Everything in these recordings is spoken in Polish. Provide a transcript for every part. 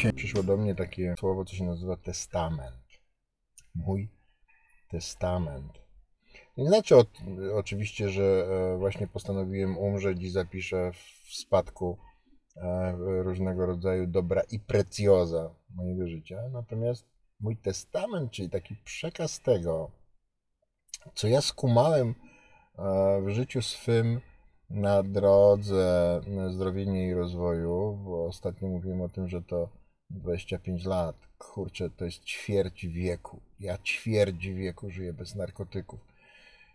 Dzisiaj przyszło do mnie takie słowo, co się nazywa testament. Mój testament. Nie znaczy oczywiście, że e, właśnie postanowiłem umrzeć i zapiszę w spadku e, różnego rodzaju dobra i precjoza mojego życia. Natomiast mój testament, czyli taki przekaz tego, co ja skumałem e, w życiu swym na drodze zdrowienia i rozwoju, bo ostatnio mówiłem o tym, że to 25 lat. Kurczę, to jest ćwierć wieku. Ja ćwierć wieku żyję bez narkotyków,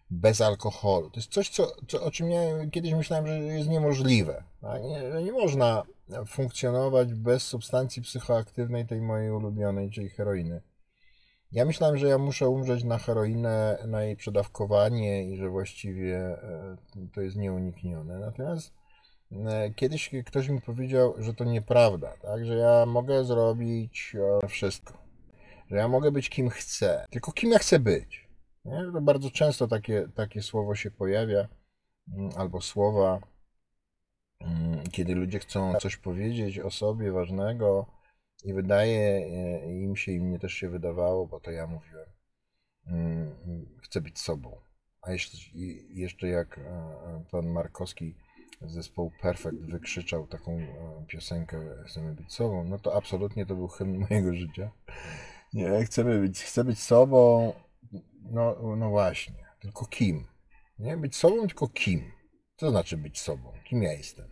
bez alkoholu. To jest coś, co, co, o czym ja kiedyś myślałem, że jest niemożliwe. Nie, nie można funkcjonować bez substancji psychoaktywnej, tej mojej ulubionej, czyli heroiny. Ja myślałem, że ja muszę umrzeć na heroinę, na jej przedawkowanie i że właściwie e, to jest nieuniknione. Natomiast kiedyś ktoś mi powiedział, że to nieprawda, tak? że ja mogę zrobić e, wszystko, że ja mogę być kim chcę, tylko kim ja chcę być. Nie? To bardzo często takie, takie słowo się pojawia, mm, albo słowa, mm, kiedy ludzie chcą coś powiedzieć o sobie ważnego, i wydaje e, im się, i mnie też się wydawało, bo to ja mówiłem, mm, chcę być sobą. A jeszcze, jeszcze jak e, pan Markowski z zespołu Perfect wykrzyczał taką e, piosenkę Chcemy być sobą, no to absolutnie to był hymn mojego życia. Nie, chcemy być, chcę być sobą, no, no właśnie, tylko kim? Nie być sobą, tylko kim? Co znaczy być sobą? Kim ja jestem?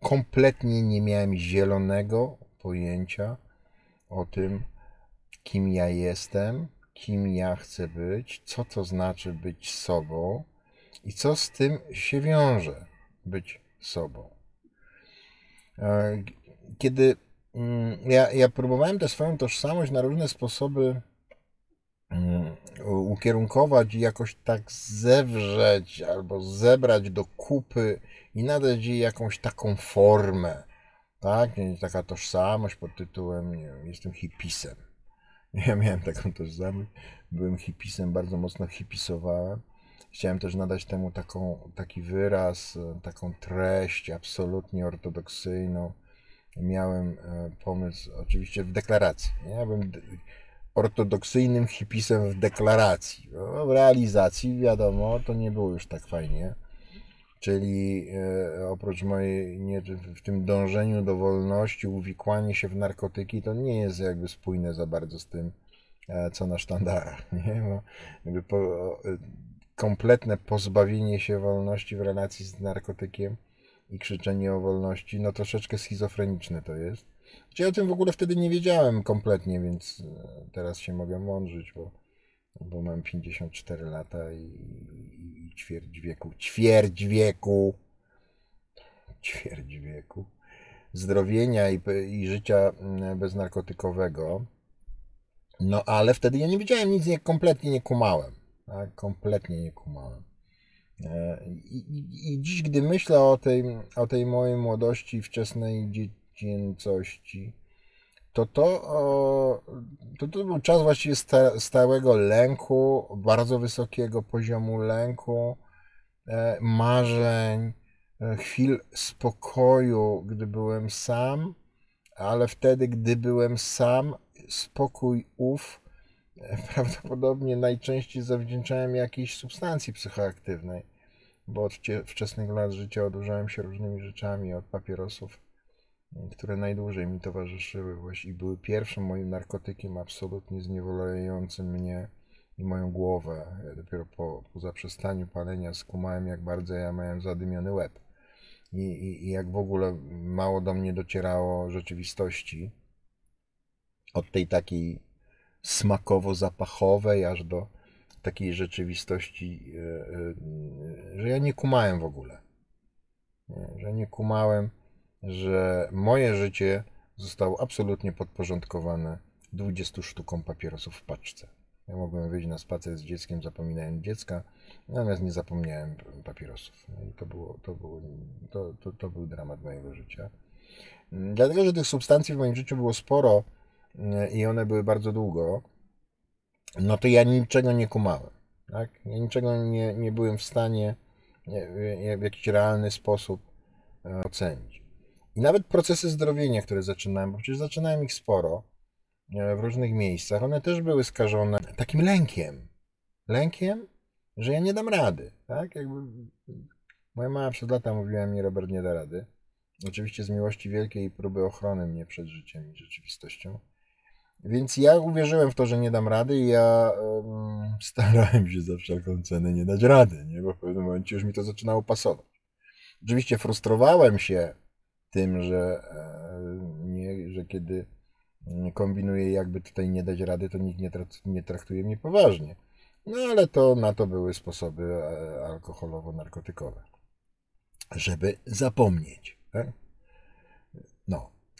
Kompletnie nie miałem zielonego pojęcia o tym, kim ja jestem, kim ja chcę być, co to znaczy być sobą i co z tym się wiąże być sobą. E, kiedy mm, ja, ja próbowałem tę swoją tożsamość na różne sposoby mm, ukierunkować i jakoś tak zewrzeć albo zebrać do kupy i nadać jej jakąś taką formę tak? Taka tożsamość pod tytułem, nie wiem, jestem hipisem. Ja miałem taką tożsamość, byłem hipisem, bardzo mocno hipisowałem. Chciałem też nadać temu taką, taki wyraz, taką treść absolutnie ortodoksyjną. Miałem e, pomysł, oczywiście w deklaracji. Ja byłem ortodoksyjnym hipisem w deklaracji. W realizacji, wiadomo, to nie było już tak fajnie czyli e, oprócz mojej, nie, w tym dążeniu do wolności, uwikłanie się w narkotyki, to nie jest jakby spójne za bardzo z tym, e, co na sztandarach, nie? Bo jakby po, e, kompletne pozbawienie się wolności w relacji z narkotykiem i krzyczenie o wolności, no troszeczkę schizofreniczne to jest. Ja o tym w ogóle wtedy nie wiedziałem kompletnie, więc teraz się mogę mądrzyć, bo, bo mam 54 lata i, ćwierć wieku, ćwierć wieku, ćwierć wieku zdrowienia i, i życia beznarkotykowego. No ale wtedy ja nie wiedziałem nic, nie, kompletnie nie kumałem. Tak? Kompletnie nie kumałem. E, I, dziś, gdy myślę o tej, o tej mojej młodości, wczesnej dziecięcości, to to, to, to był czas właściwie stałego lęku, bardzo wysokiego poziomu lęku, e, marzeń, e, chwil spokoju, gdy byłem sam, ale wtedy, gdy byłem sam, spokój ów prawdopodobnie najczęściej zawdzięczałem jakiejś substancji psychoaktywnej, bo od wczesnych lat życia odurzałem się różnymi rzeczami, od papierosów które najdłużej mi towarzyszyły właśnie i były pierwszym moim narkotykiem absolutnie zniewalającym mnie i moją głowę. Ja dopiero po, po zaprzestaniu palenia skumałem, jak bardzo ja miałem zadymiony łeb. I, i, I jak w ogóle mało do mnie docierało rzeczywistości. Od tej takiej smakowo-zapachowej, aż do takiej rzeczywistości, e, e, że ja nie kumałem w ogóle. Że nie kumałem że moje życie zostało absolutnie podporządkowane 20 sztukom papierosów w paczce. Ja mogłem wyjść na spacer z dzieckiem, zapominając dziecka, natomiast nie zapomniałem papierosów. No I to, było, to, było, to, to, to był dramat mojego życia. Dlatego, że tych substancji w moim życiu było sporo i one były bardzo długo, no to ja niczego nie kumałem. Tak? Ja niczego nie, nie byłem w stanie w jakiś realny sposób e, ocenić. I nawet procesy zdrowienia, które zaczynałem, bo przecież zaczynałem ich sporo e, w różnych miejscach, one też były skażone takim lękiem. Lękiem, że ja nie dam rady. Tak? Jakby moja mama przed lata mówiła mi, Robert nie da rady. Oczywiście z miłości wielkiej próby ochrony mnie przed życiem i rzeczywistością. Więc ja uwierzyłem w to, że nie dam rady i ja um, starałem się za wszelką cenę nie dać rady, nie? bo w pewnym momencie już mi to zaczynało pasować. Oczywiście frustrowałem się tym, że, e, nie, że kiedy kombinuję, jakby tutaj nie dać rady, to nikt nie, nie traktuje mnie poważnie. No ale to na to były sposoby e, alkoholowo-narkotykowe, żeby zapomnieć. Tak?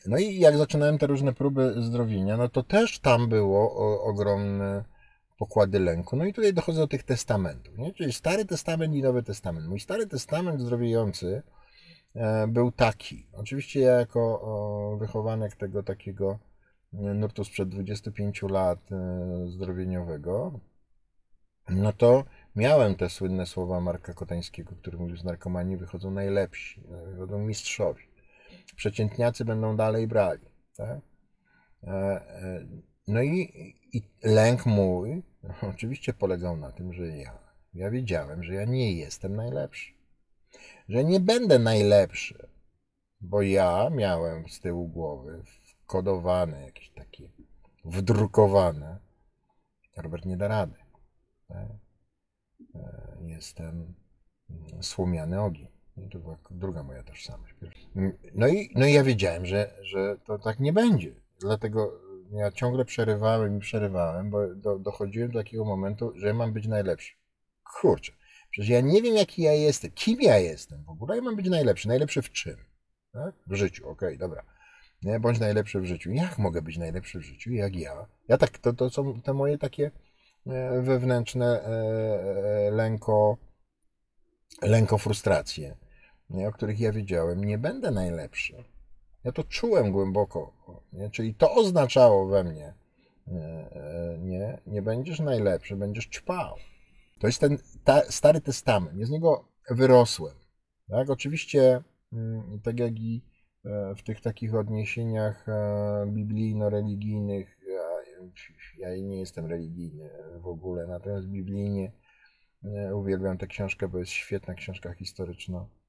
No. i jak zaczynałem te różne próby zdrowienia, no to też tam było ogromne pokłady lęku. No i tutaj dochodzę do tych testamentów, nie? czyli Stary Testament i Nowy Testament. Mój Stary Testament zdrowiejący e, był taki. Oczywiście ja jako wychowanek tego takiego nurtu sprzed 25 lat e, zdrowieniowego, no to miałem te słynne słowa Marka Kotańskiego, który mówił, z narkomanii wychodzą najlepsi, wychodzą mistrzowie. Przeciętniacy będą dalej brali. Tak? E, e, no i, i lęk mój oczywiście polegał na tym, że ja, ja wiedziałem, że ja nie jestem najlepszy. Że nie będę najlepszy, bo ja miałem z tyłu głowy wkodowane, jakieś takie wdrukowane. Robert nie da rady. Tak? E, jestem mm, słomiany ogień. I to była druga moja tożsamość. No i, no i ja wiedziałem, że, że to tak nie będzie. Dlatego ja ciągle przerywałem i przerywałem, bo do, dochodziłem do takiego momentu, że mam być najlepszy. Kurczę, przecież ja nie wiem, jaki ja jestem, kim ja jestem w ogóle. Ja mam być najlepszy. Najlepszy w czym? Tak? W życiu, okej, okay, dobra. Nie, bądź najlepszy w życiu. Jak mogę być najlepszy w życiu? Jak ja? Ja tak, to, to są te moje takie E, wewnętrzne e, e, lęko, lęko frustracje, nie, o których ja wiedziałem, nie będę najlepszy. Ja to czułem głęboko, nie? czyli to oznaczało we mnie, nie, nie będziesz najlepszy, będziesz ćpał. To jest ten ta, Stary Testament, ja z niego wyrosłem. Tak? Oczywiście, mm, tak jak i w tych takich odniesieniach biblijno-religijnych ja nie jestem religijny w ogóle, natomiast biblijnie e, uwielbiam tę książkę, bo jest świetna książka historyczno-przygodowa.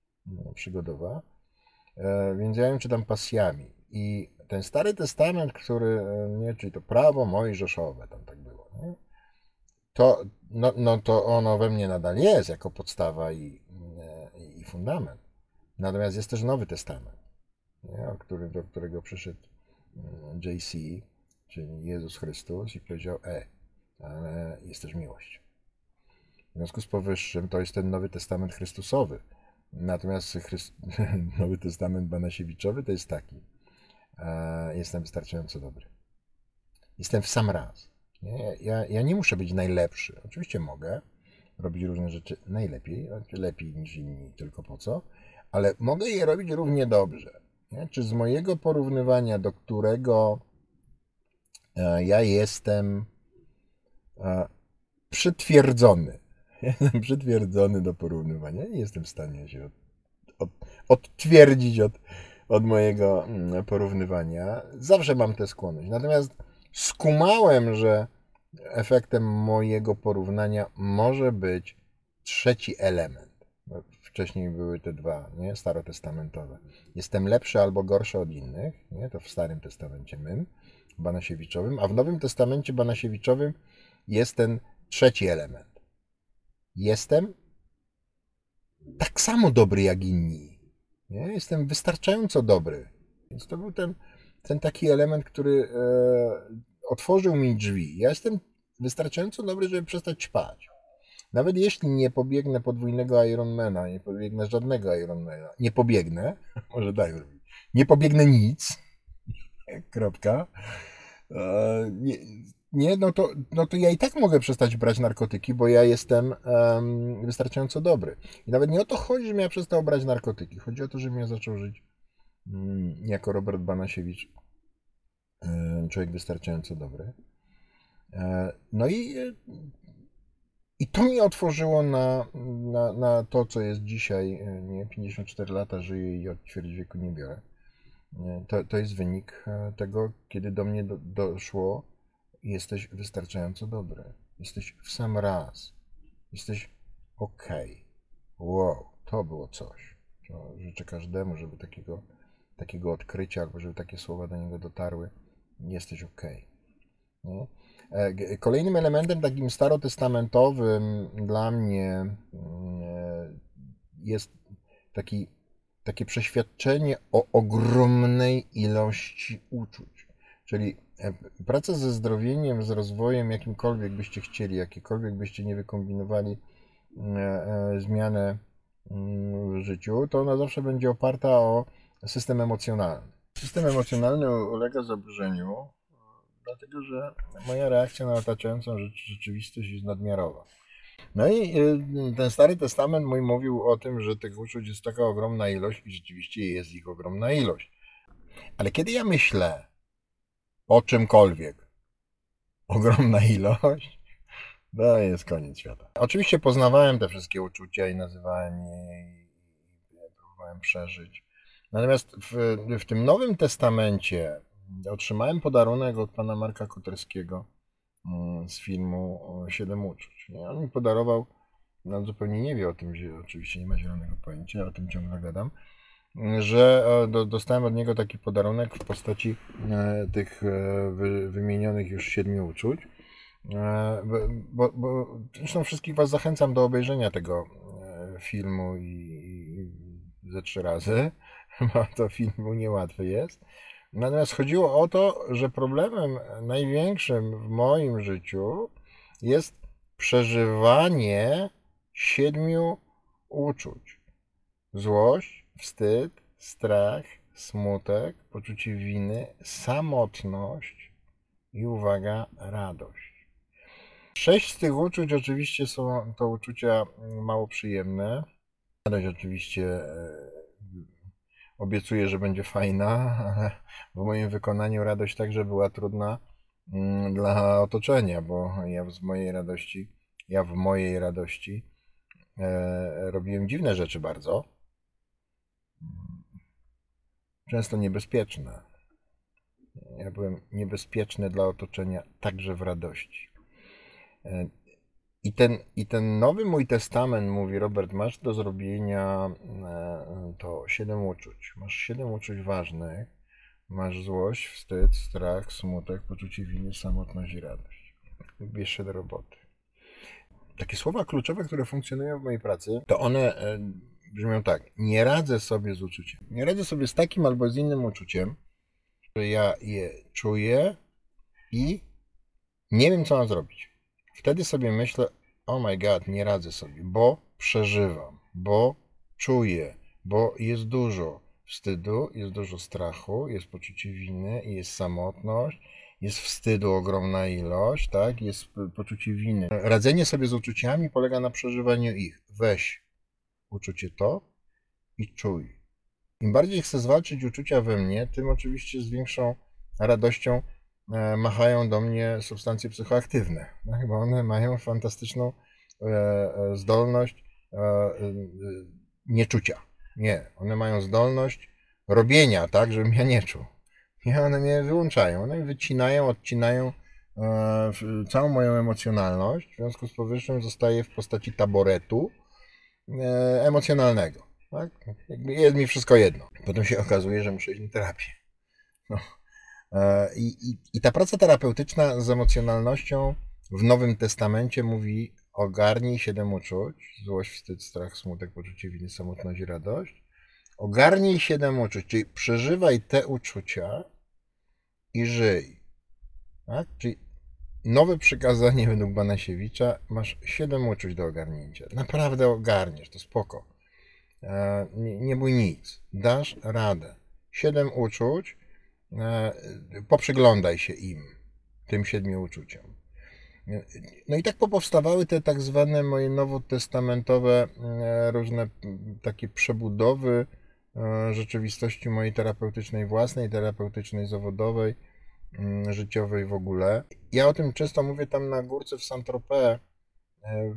E, więc ja ją czytam pasjami. I ten Stary Testament, który, e, nie, czyli to prawo mojżeszowe, tam tak było, nie? To, no, no to ono we mnie nadal jest jako podstawa i, i fundament. Natomiast jest też Nowy Testament, nie? O który, do którego przyszedł JC, czyli Jezus Chrystus i powiedział, e, ale jest też miłość. W związku z powyższym to jest ten Nowy Testament Chrystusowy. Natomiast Chryst... Nowy Testament Banasiewiczowy to jest taki. E, jestem wystarczająco dobry. Jestem w sam raz. Nie? Ja, ja nie muszę być najlepszy. Oczywiście mogę robić różne rzeczy najlepiej, znaczy lepiej niż inni, tylko po co, ale mogę je robić równie dobrze. Nie? Czy z mojego porównywania, do którego E, ja jestem e, Jestem przytwierdzony do porównywania. Nie jestem w stanie się od, od, odtwierdzić od, od mojego mm, porównywania. Zawsze mam tę skłonność. Natomiast skumałem, że efektem mojego porównania może być trzeci element. Wcześniej były te dwa, nie? Starotestamentowe. Jestem lepszy albo gorszy od innych, nie? To w Starym Testamencie mym. Banasiewiczowym, a w Nowym Testamencie Banasiewiczowym jest ten trzeci element. Jestem tak samo dobry jak inni. Nie? Jestem wystarczająco dobry. Więc to był ten, ten taki element, który e, otworzył mi drzwi. Ja jestem wystarczająco dobry, żeby przestać ćpać. Nawet jeśli nie pobiegnę podwójnego Ironmana, nie pobiegnę żadnego Ironmana, nie pobiegnę, może daj, nie pobiegnę nic, kropka, e, nie, nie, no to, no to ja i tak mogę przestać brać narkotyki, bo ja jestem um, wystarczająco dobry. I nawet nie o to chodzi, żebym ja przestał brać narkotyki. Chodzi o to, żebym ja zaczął żyć um, jako Robert Banasiewicz, um, człowiek wystarczająco dobry. E, no i, i to mi otworzyło na, na, na to, co jest dzisiaj. Nie, 54 lata żyję i od ćwierć wieku nie biorę. To, to jest wynik e, tego, kiedy do mnie do, doszło, jesteś wystarczająco dobry. Jesteś w sam raz. Jesteś ok. Wow, to było coś. To życzę każdemu, żeby takiego, takiego odkrycia, albo żeby takie słowa do niego dotarły. Jesteś ok. Nie? E, Kolejnym elementem takim starotestamentowym dla mnie mm, e, jest taki, takie przeświadczenie o ogromnej ilości uczuć. Czyli e, praca ze zdrowieniem, z rozwojem, jakimkolwiek byście chcieli, jakiekolwiek byście nie wykombinowali e, e, zmianę mm, w życiu, to ona zawsze będzie oparta o system emocjonalny. System emocjonalny ulega zaburzeniu, dlatego że moja reakcja na otaczającą rzecz- rzeczywistość jest nadmiarowa. No i ten Stary Testament mój mówił o tym, że tych uczuć jest taka ogromna ilość i rzeczywiście jest ich ogromna ilość. Ale kiedy ja myślę o czymkolwiek, ogromna ilość, to jest koniec świata. Oczywiście poznawałem te wszystkie uczucia i nazywałem je i próbowałem przeżyć. Natomiast w, w tym Nowym Testamencie otrzymałem podarunek od pana Marka Koterskiego mm, z filmu Siedem Uczuć. On mi podarował, no zupełnie nie wie o tym, że oczywiście nie ma zielonego pojęcia, o tym ciągle gadam, że e, do, dostałem od niego taki podarunek w postaci e, tych e, wy, wymienionych już siedmiu uczuć. Bo, bo, zresztą wszystkich Was zachęcam do obejrzenia tego filmu i, i ze trzy razy, bo to filmu niełatwy jest. Natomiast chodziło o to, że problemem największym w moim życiu jest przeżywanie siedmiu uczuć: złość, wstyd, strach, smutek, poczucie winy, samotność i uwaga, radość. Sześć z tych uczuć oczywiście są to uczucia mało przyjemne. Radość oczywiście e, obiecuję, że będzie fajna, ale w moim wykonaniu radość także była trudna mm, dla otoczenia, bo ja z mojej radości, ja w mojej radości e, robiłem dziwne rzeczy bardzo. Często niebezpieczne. Ja byłem niebezpieczny dla otoczenia także w radości. E, I ten, I ten nowy mój testament mówi, Robert, masz do zrobienia e, to siedem uczuć. Masz siedem uczuć ważnych. Masz złość, wstyd, strach, smutek, poczucie winy, samotność i radość. Bierz się do roboty. Takie słowa kluczowe, które funkcjonują w mojej pracy, to one e, brzmią tak. Nie radzę sobie z uczuciem. Nie radzę sobie z takim albo z innym uczuciem, że ja je czuję i nie wiem, co mam zrobić. Wtedy sobie myślę, oh my god, nie radzę sobie, bo przeżywam, bo czuję, bo jest dużo wstydu, jest dużo strachu, jest poczucie winy, jest samotność, jest wstydu ogromna ilość, tak? Jest poczucie winy. Radzenie sobie z uczuciami polega na przeżywaniu ich. Weź uczucie to i czuj. Im bardziej chcę zwalczyć uczucia we mnie, tym oczywiście z większą radością e, machają do mnie substancje psychoaktywne, tak? bo one mają fantastyczną e, e, zdolność nieczucia. Nie, one mają zdolność robienia tak, żebym ja nie czuł. I one mnie wyłączają, one mi wycinają, odcinają całą moją emocjonalność. W związku z powyższym zostaje w postaci taboretu emocjonalnego. Tak? Jest mi wszystko jedno. Potem się okazuje, że muszę iść na terapię. No. E, I, i, I ta praca terapeutyczna z emocjonalnością w Nowym Testamencie mówi ogarnij siedem uczuć, złość, wstyd, strach, smutek, poczucie winy, samotność i radość. Ogarnij siedem uczuć, czyli przeżywaj te uczucia i żyj. Tak? Czyli nowe przykazanie według Banasiewicza, masz siedem uczuć do ogarnięcia. Naprawdę ogarniesz, to spoko. E, Nie, nie bój nic, dasz radę. Siedem uczuć, e, poprzyglądaj się im, tym siedmiu uczuciom. No i tak popowstawały te tak zwane moje nowotestamentowe e, różne takie przebudowy rzeczywistości mojej terapeutycznej własnej, terapeutycznej zawodowej, życiowej w ogóle. Ja o tym często mówię tam na górce w Saint-Tropez, e,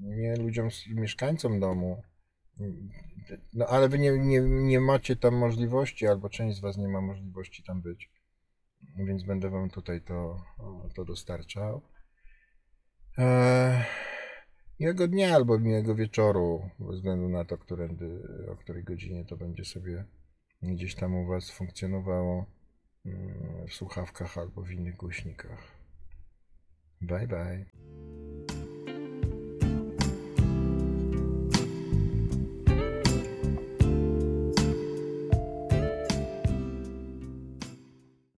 nie ludziom, mieszkańcom domu, No ale wy nie, nie, nie macie tam możliwości, albo część z was nie ma możliwości tam być, więc będę wam tutaj to, to dostarczał. Eee, miłego dnia albo miłego wieczoru, bez względu na to, którędy, o której godzinie to będzie sobie gdzieś tam u was funkcjonowało mm, w słuchawkach albo w innych głośnikach. Bye bye.